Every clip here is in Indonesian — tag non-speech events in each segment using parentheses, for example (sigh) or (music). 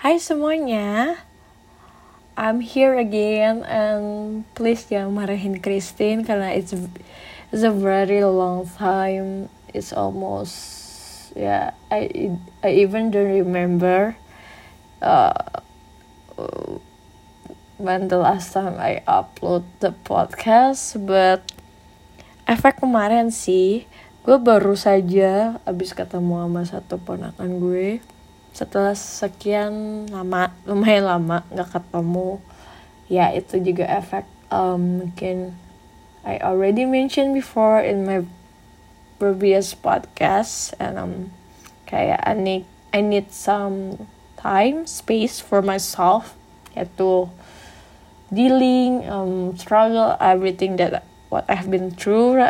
Hai semuanya, I'm here again and please jangan marahin Christine karena it's it's a very long time. It's almost yeah I I even don't remember uh, when the last time I upload the podcast, but efek kemarin sih gue baru saja abis ketemu sama satu ponakan gue setelah sekian lama lumayan lama nggak ketemu ya itu juga efek um, mungkin I already mentioned before in my previous podcast and um kayak I need I need some time space for myself yaitu dealing um struggle everything that what I've been through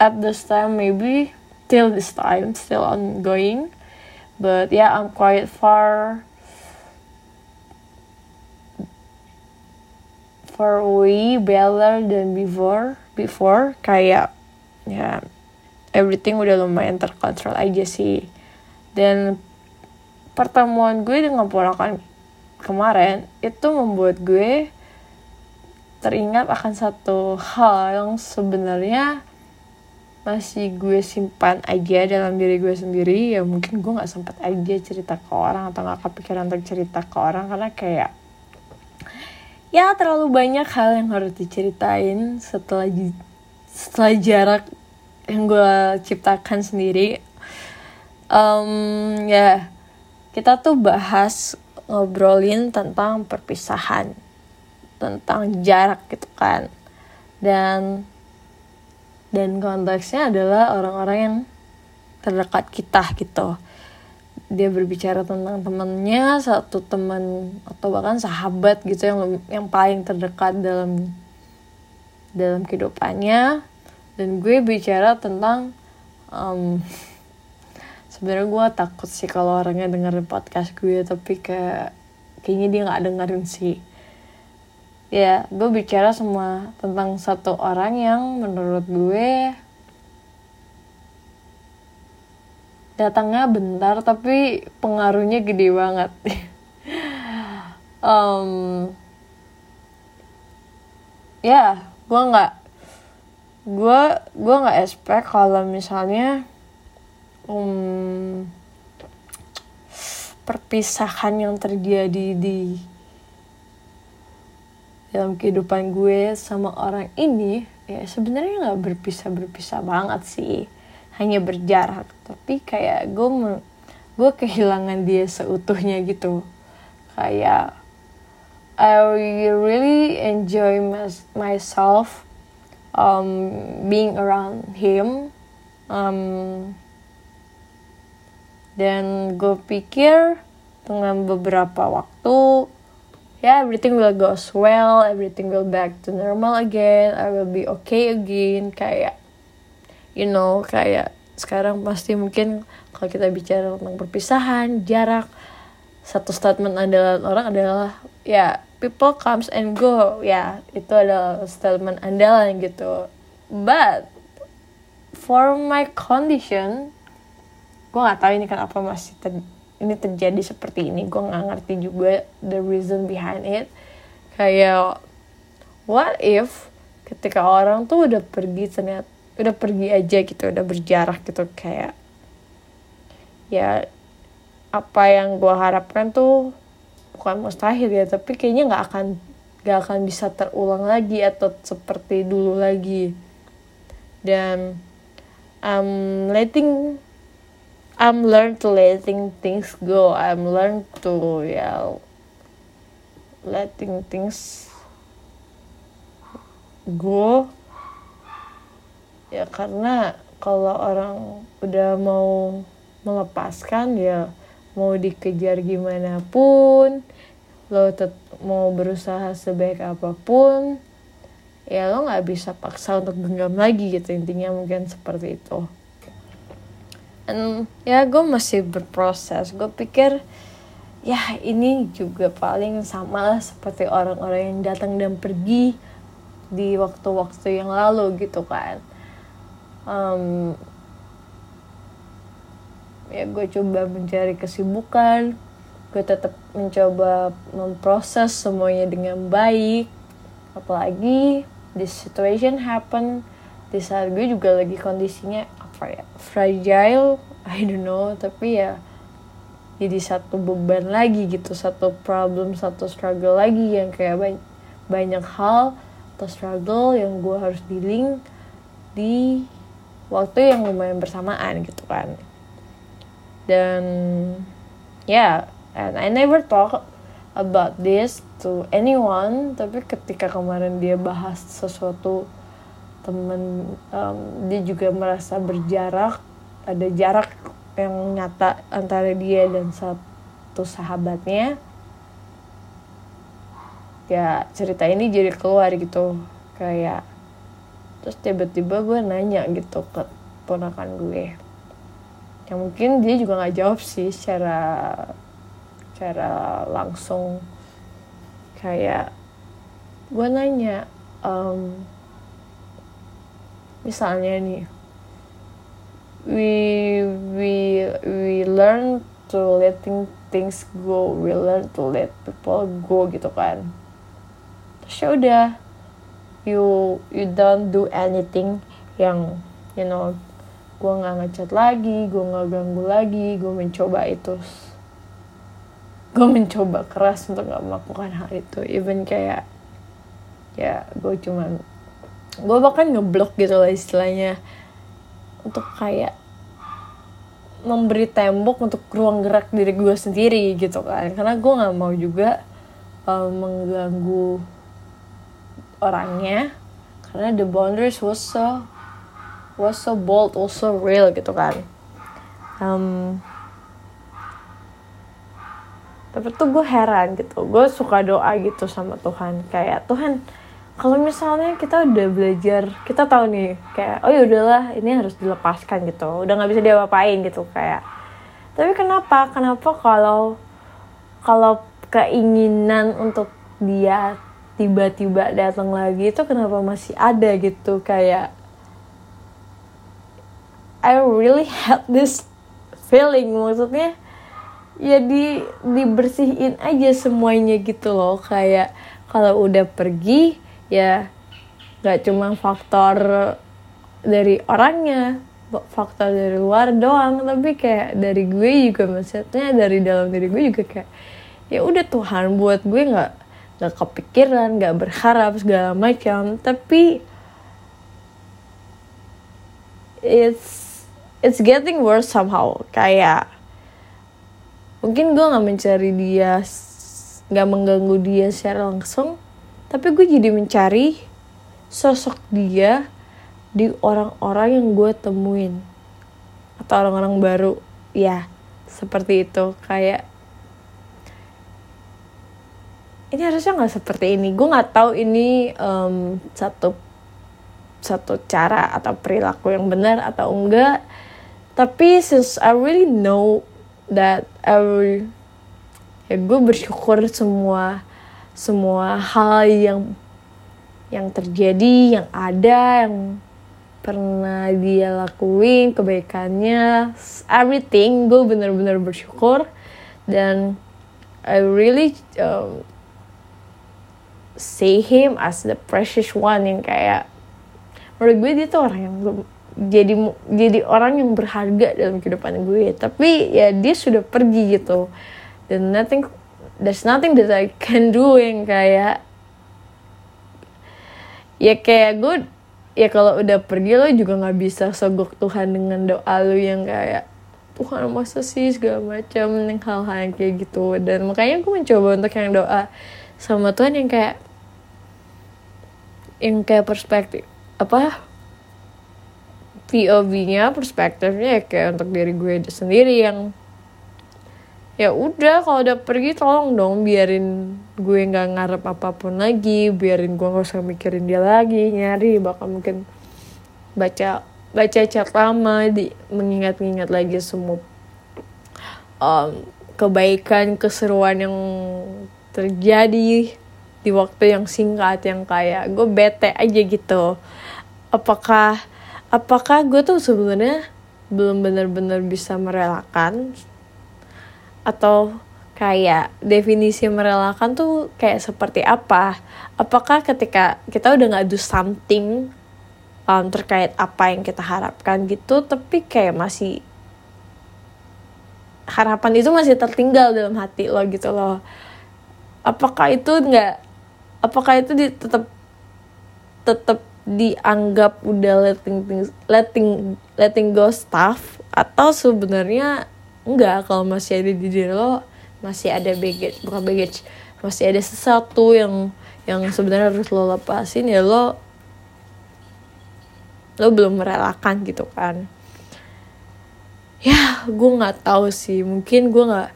at this time maybe till this time still ongoing but yeah I'm quite far far way better than before before. Kayak ya everything udah lumayan terkontrol aja sih. Dan pertemuan gue dengan ponakan kemarin itu membuat gue teringat akan satu hal yang sebenarnya masih gue simpan aja dalam diri gue sendiri ya mungkin gue nggak sempat aja cerita ke orang atau nggak kepikiran untuk cerita ke orang karena kayak ya terlalu banyak hal yang harus diceritain setelah setelah jarak yang gue ciptakan sendiri. Um, ya kita tuh bahas ngobrolin tentang perpisahan tentang jarak gitu kan. Dan dan konteksnya adalah orang-orang yang terdekat kita gitu. Dia berbicara tentang temannya satu teman atau bahkan sahabat gitu yang yang paling terdekat dalam dalam kehidupannya. Dan gue bicara tentang um, (laughs) sebenarnya gue takut sih kalau orangnya dengerin podcast gue tapi kayak kayaknya dia nggak dengerin sih ya gue bicara semua tentang satu orang yang menurut gue datangnya bentar tapi pengaruhnya gede banget. (laughs) Um, ya gue nggak gue gue nggak expect kalau misalnya um, perpisahan yang terjadi di dalam kehidupan gue sama orang ini ya sebenarnya nggak berpisah berpisah banget sih. Hanya berjarak. Tapi kayak gue gue kehilangan dia seutuhnya gitu. Kayak I really enjoy my, myself um, being around him. Um, dan gue pikir dengan beberapa waktu yeah, everything will goes well, everything will back to normal again, I will be okay again, kayak, you know, kayak sekarang pasti mungkin kalau kita bicara tentang perpisahan, jarak, satu statement adalah orang adalah ya yeah, people comes and go ya yeah, itu adalah statement andalan gitu. But for my condition gue nggak tahu ini kenapa masih ini terjadi seperti ini gue nggak ngerti juga the reason behind it. Kayak what if ketika orang tuh udah pergi ternyata udah pergi aja gitu udah berjarak gitu kayak ya apa yang gue harapkan tuh bukan mustahil ya tapi kayaknya nggak akan nggak akan bisa terulang lagi atau seperti dulu lagi. Dan um, letting I'm learn to letting things go. I'm learn to ya letting things go. Ya karena kalau orang udah mau melepaskan ya mau dikejar gimana pun lo tet mau berusaha sebaik apa pun ya lo nggak bisa paksa untuk genggam lagi gitu intinya mungkin seperti itu and ya gue masih berproses. Gue pikir ya ini juga paling sama lah seperti orang-orang yang datang dan pergi di waktu-waktu yang lalu gitu kan. Um, ya gue coba mencari kesibukan. Gue tetap mencoba memproses semuanya dengan baik. Apalagi this situation happen. Di saat gue juga lagi kondisinya fragile (laughs) I don't know tapi ya jadi satu beban lagi gitu satu problem satu struggle lagi yang kayak banyak, banyak hal atau struggle yang gue harus dealing di waktu yang lumayan bersamaan gitu kan. Dan ya yeah, and I never talk about this to anyone tapi ketika kemarin dia bahas sesuatu temen um, dia juga merasa berjarak ada jarak yang nyata antara dia dan satu sahabatnya. Ya cerita ini jadi keluar gitu kayak terus tiba-tiba gue nanya gitu ke ponakan gue. Yang mungkin dia juga nggak jawab sih secara secara langsung. Kayak gue nanya um, misalnya nih we we we learn to letting things go we learn to let people go gitu kan. Terus ya udah you you don't do anything yang you know gue nggak ngechat lagi gue nggak ganggu lagi gue mencoba itu. Gue mencoba keras untuk nggak melakukan hal itu. Even kayak ya gue cuman gue bahkan ngeblok gitu lah istilahnya. Untuk kayak memberi tembok untuk ruang gerak diri gue sendiri gitu kan. Karena gue nggak mau juga uh, mengganggu orangnya. Karena the boundaries was so was so bold also real gitu kan. Um, tapi tuh gue heran gitu. Gue suka doa gitu sama Tuhan. Kayak Tuhan kalau misalnya kita udah belajar kita tahu nih kayak oh ya udahlah ini harus dilepaskan gitu. Udah nggak bisa diapa-apain gitu kayak. Tapi kenapa? Kenapa kalau kalau keinginan untuk dia tiba-tiba datang lagi itu kenapa masih ada gitu kayak I really had this feeling maksudnya ya di dibersihin aja semuanya gitu loh kayak kalau udah pergi ya nggak cuma faktor dari orangnya faktor dari luar doang tapi kayak dari gue juga maksudnya dari dalam diri gue juga kayak ya udah Tuhan buat gue nggak nggak kepikiran nggak berharap segala macam. Tapi it's it's getting worse somehow. Kayak mungkin gue nggak mencari dia nggak mengganggu dia secara langsung tapi gue jadi mencari sosok dia di orang-orang yang gue temuin atau orang-orang baru. Ya seperti itu. Kayak ini harusnya nggak seperti ini. Gue nggak tahu ini um, satu satu cara atau perilaku yang benar atau enggak. Tapi since I really know that I will, ya gue bersyukur semua semua hal yang yang terjadi, yang ada, yang pernah dia lakuin, kebaikannya, everything, gue bener-bener bersyukur. Dan I really um, see him as the precious one yang kayak menurut gue dia tuh orang yang jadi jadi orang yang berharga dalam kehidupan gue. Tapi ya dia sudah pergi gitu. Dan nothing there's nothing that I can do yang kayak ya kayak gue ya kalau udah pergi lo juga nggak bisa sogok Tuhan dengan doa lo yang kayak Tuhan masa sih segala macam yang hal-hal yang kayak gitu. Dan makanya gue mencoba untuk yang doa sama Tuhan yang kayak yang kayak perspektif apa POV-nya perspektifnya ya kayak untuk diri gue sendiri yang ya udah kalau udah pergi tolong dong biarin gue nggak ngarep apa pun lagi biarin gue nggak usah mikirin dia lagi nyari bakal mungkin baca baca chat lama di mengingat-ingat lagi semua um, kebaikan keseruan yang terjadi di waktu yang singkat yang kayak gue bete aja gitu. Apakah apakah gue tuh sebenarnya belum benar-benar bisa merelakan atau kayak definisi merelakan tuh kayak seperti apa? Apakah ketika kita udah nggak do something um, terkait apa yang kita harapkan gitu tapi kayak masih harapan itu masih tertinggal dalam hati lo gitu loh. Apakah itu nggak apakah itu di, tetap tetap dianggap udah letting things, letting letting go stuff? Atau sebenarnya enggak kalau masih ada di diri lo masih ada baggage bukan baggage masih ada sesuatu yang yang sebenarnya harus lo lepasin ya lo lo belum merelakan gitu kan. Ya gue nggak tahu sih mungkin gue nggak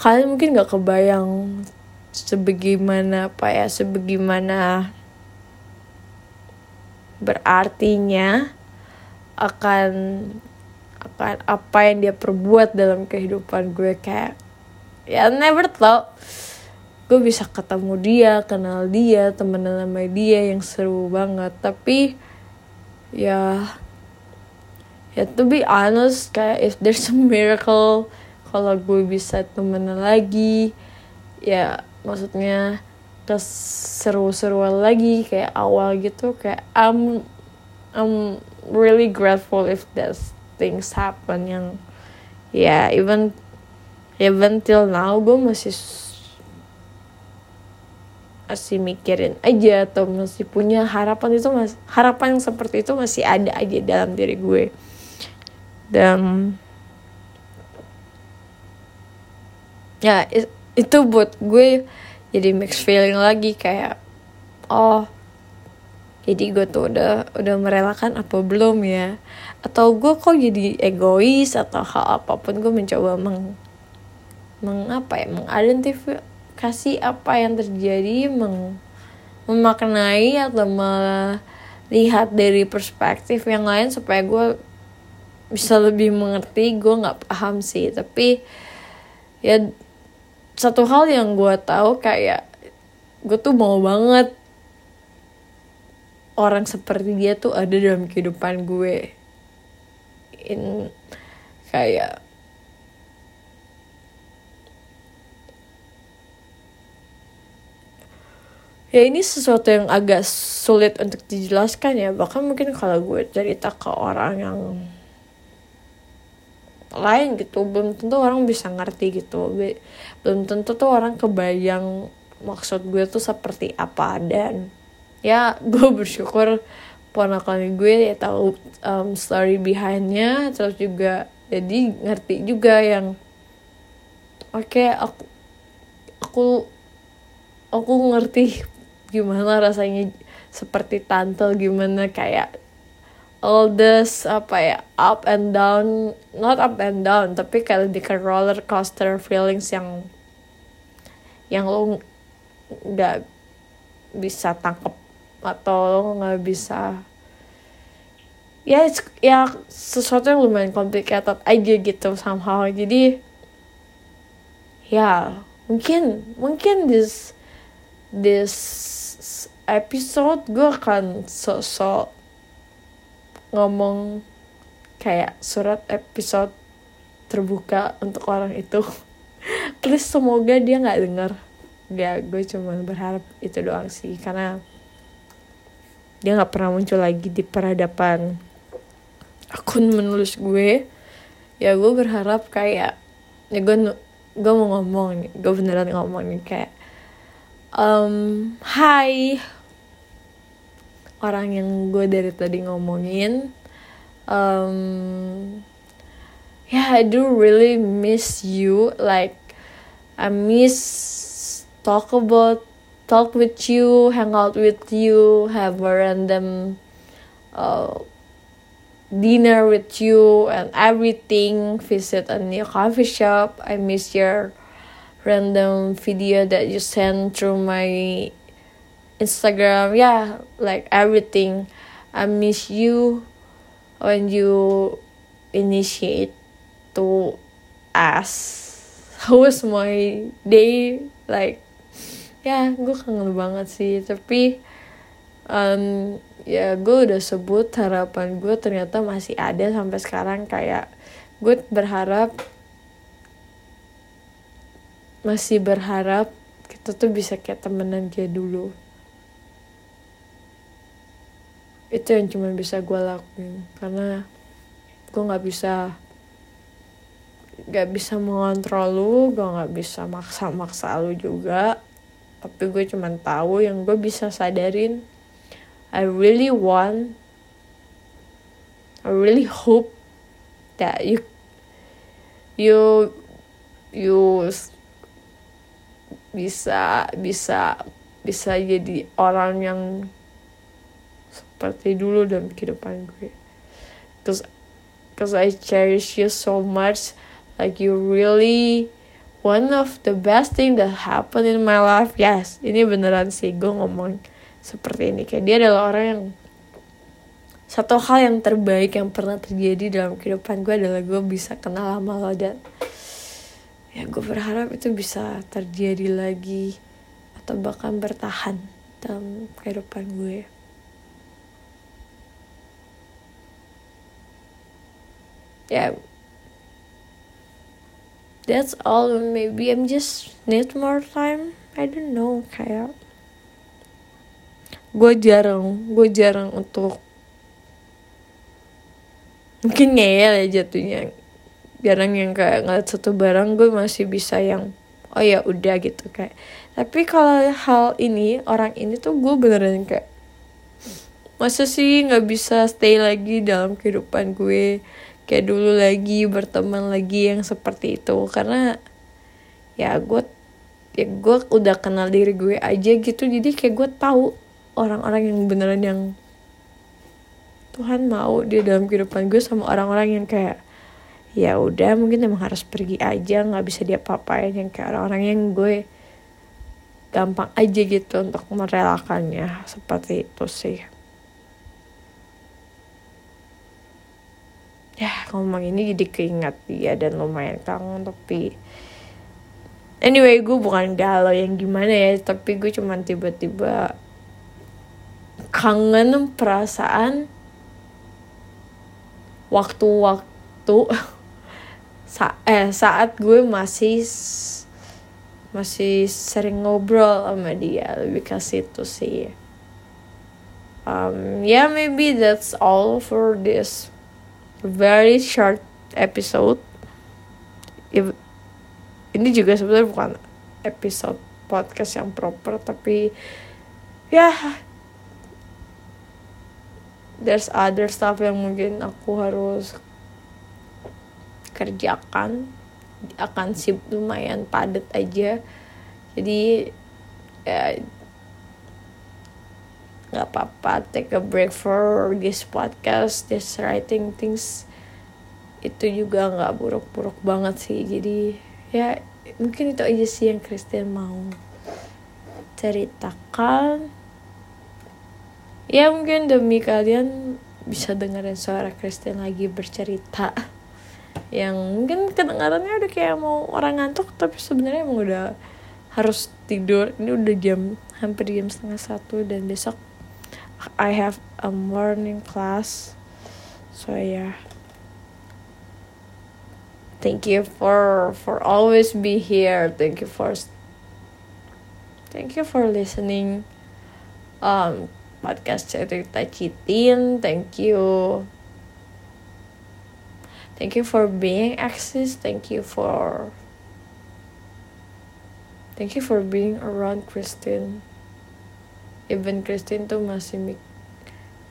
kalian mungkin nggak kebayang sebagaimana apa ya sebagaimana berartinya akan akan apa yang dia perbuat dalam kehidupan gue kayak ya never thought gue bisa ketemu dia kenal dia temenan sama dia yang seru banget. Tapi ya ya to be honest kayak if there's a miracle kalau gue bisa temenan lagi ya maksudnya keseru-seruan lagi kayak awal gitu kayak I'm I'm really grateful if that things happen yang ya yeah, even even till now gue masih masih mikirin aja atau masih punya harapan itu mas harapan yang seperti itu masih ada aja dalam diri gue. Dan ya itu buat gue jadi mixed feeling lagi kayak oh jadi gue tuh udah udah merelakan apa belum ya? Atau gue kok jadi egois atau hal apa pun gue mencoba meng mengapa ya? Mengidentifikasi apa yang terjadi meng, memaknai atau melihat dari perspektif yang lain supaya gue bisa lebih mengerti. Gue nggak paham sih tapi ya satu hal yang gue tahu kayak gue tuh mau banget orang seperti dia tuh ada dalam kehidupan gue. In kayak ya ini sesuatu yang agak sulit untuk dijelaskan ya. Bahkan mungkin kalau gue cerita ke orang yang lain gitu belum tentu orang bisa ngerti gitu. Belum tentu tuh orang kebayang maksud gue tuh seperti apa dan ya (laughs) gue bersyukur ponakan gue ya tahu um, story behindnya terus juga jadi ngerti juga yang oke okay, aku aku aku ngerti gimana rasanya seperti tante gimana kayak all this apa ya up and down not up and down tapi kayak di roller coaster feelings yang yang lo nggak bisa tangkep atau lo nggak bisa. Ya ya sesuatu yang lumayan complicated aja gitu somehow. Jadi ya mungkin mungkin this this episode gue akan sosok ngomong kayak surat episode terbuka untuk orang itu. (laughs) Please semoga dia nggak denger. Ya gue cuma berharap itu doang sih karena dia nggak pernah muncul lagi di peradaban. Akun menulis gue ya gue berharap kayak ya gue gue mau ngomong nih gue beneran ngomong nih kayak um, Hai. Orang yang gue dari tadi ngomongin um, yeah I do really miss you like I miss talk about talk with you hang out with you have a random uh, dinner with you and everything visit a new coffee shop I miss your random video that you send through my Instagram. Yeah, like everything. I miss you when you initiate to ask (laughs) how was my day like ya gue kangen banget sih. Tapi um, ya gue udah sebut harapan gue ternyata masih ada sampai sekarang. Kayak gue berharap masih berharap kita tuh bisa kayak temenan kayak dulu. Itu yang cuma bisa gue lakuin. Karena gue nggak bisa nggak bisa mengontrol lu gue nggak bisa maksa-maksa lu juga tapi gue cuma tahu yang gue bisa sadarin. I really want I really hope that you you you bisa bisa bisa jadi orang yang seperti dulu dalam kehidupan gue. Cause cause I cherish you so much. Like you really one of the best thing that happened in my life yes ini beneran sih gue ngomong seperti ini kayak dia adalah orang yang satu hal yang terbaik yang pernah terjadi dalam kehidupan gue adalah gue bisa kenal sama lo dan ya gue berharap itu bisa terjadi lagi atau bahkan bertahan dalam kehidupan gue ya yeah. That's all maybe I'm just need more time. I don't know kayak. Gue jarang gue jarang untuk mungkin ngeyel ya jatuhnya. Jarang yang kayak ngeliat satu barang gue masih bisa yang oh ya udah gitu kayak. Tapi kalau hal ini orang ini tuh gue beneran kayak masa sih nggak bisa stay lagi dalam kehidupan gue kayak dulu lagi berteman lagi yang seperti itu. Karena ya gue ya gue udah kenal diri gue aja gitu. Jadi kayak gue tahu orang-orang yang beneran yang Tuhan mau dia dalam kehidupan gue sama orang-orang yang kayak ya udah mungkin emang harus pergi aja. Nggak bisa dia papain yang kayak orang-orang yang gue gampang aja gitu untuk merelakannya. Seperti itu sih ya. Ngomong ini jadi keingat dia dan lumayan kangen tapi anyway gue bukan galau yang gimana ya tapi gue cuman tiba-tiba kangen perasaan waktu-waktu (laughs) sa eh saat gue masih masih sering ngobrol sama dia lebih ke situ sih. Um, yeah maybe that's all for this very short episode. Ini juga sebenarnya bukan episode podcast yang proper tapi ya yeah, there's other stuff yang mungkin aku harus kerjakan. Akan sih lumayan padat aja. Jadi ya nggak apa-apa take a break for this podcast this writing things. Itu juga nggak buruk-buruk banget sih jadi ya mungkin itu aja sih yang Kristen mau ceritakan. Ya mungkin demi kalian bisa dengerin suara Kristen lagi bercerita (laughs) yang mungkin kedengarannya udah kayak mau orang ngantuk tapi sebenarnya emang udah harus tidur. Ini udah jam hampir jam setengah satu dan besok I have a morning class so yeah thank you for for always be here thank you for thank you for listening um podcast cerita citin thank you Thank you for being Axis. Thank you for Thank you for being around Christine. Even Christine tuh masih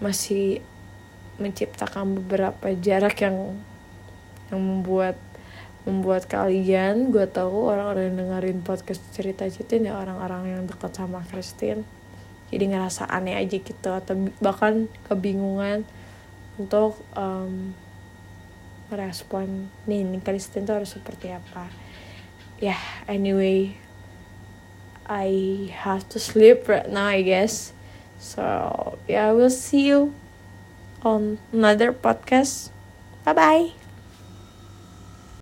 masih menciptakan beberapa jarak yang yang membuat membuat kalian gue tahu orang-orang yang dengerin podcast cerita citin ya orang-orang yang dekat sama Christine jadi ngerasa aneh aja gitu atau bahkan kebingungan untuk um, merespon nih, nih tuh harus seperti apa. Ya yeah, anyway I have to sleep right now I guess. So yeah we'll see you on another podcast. Bye bye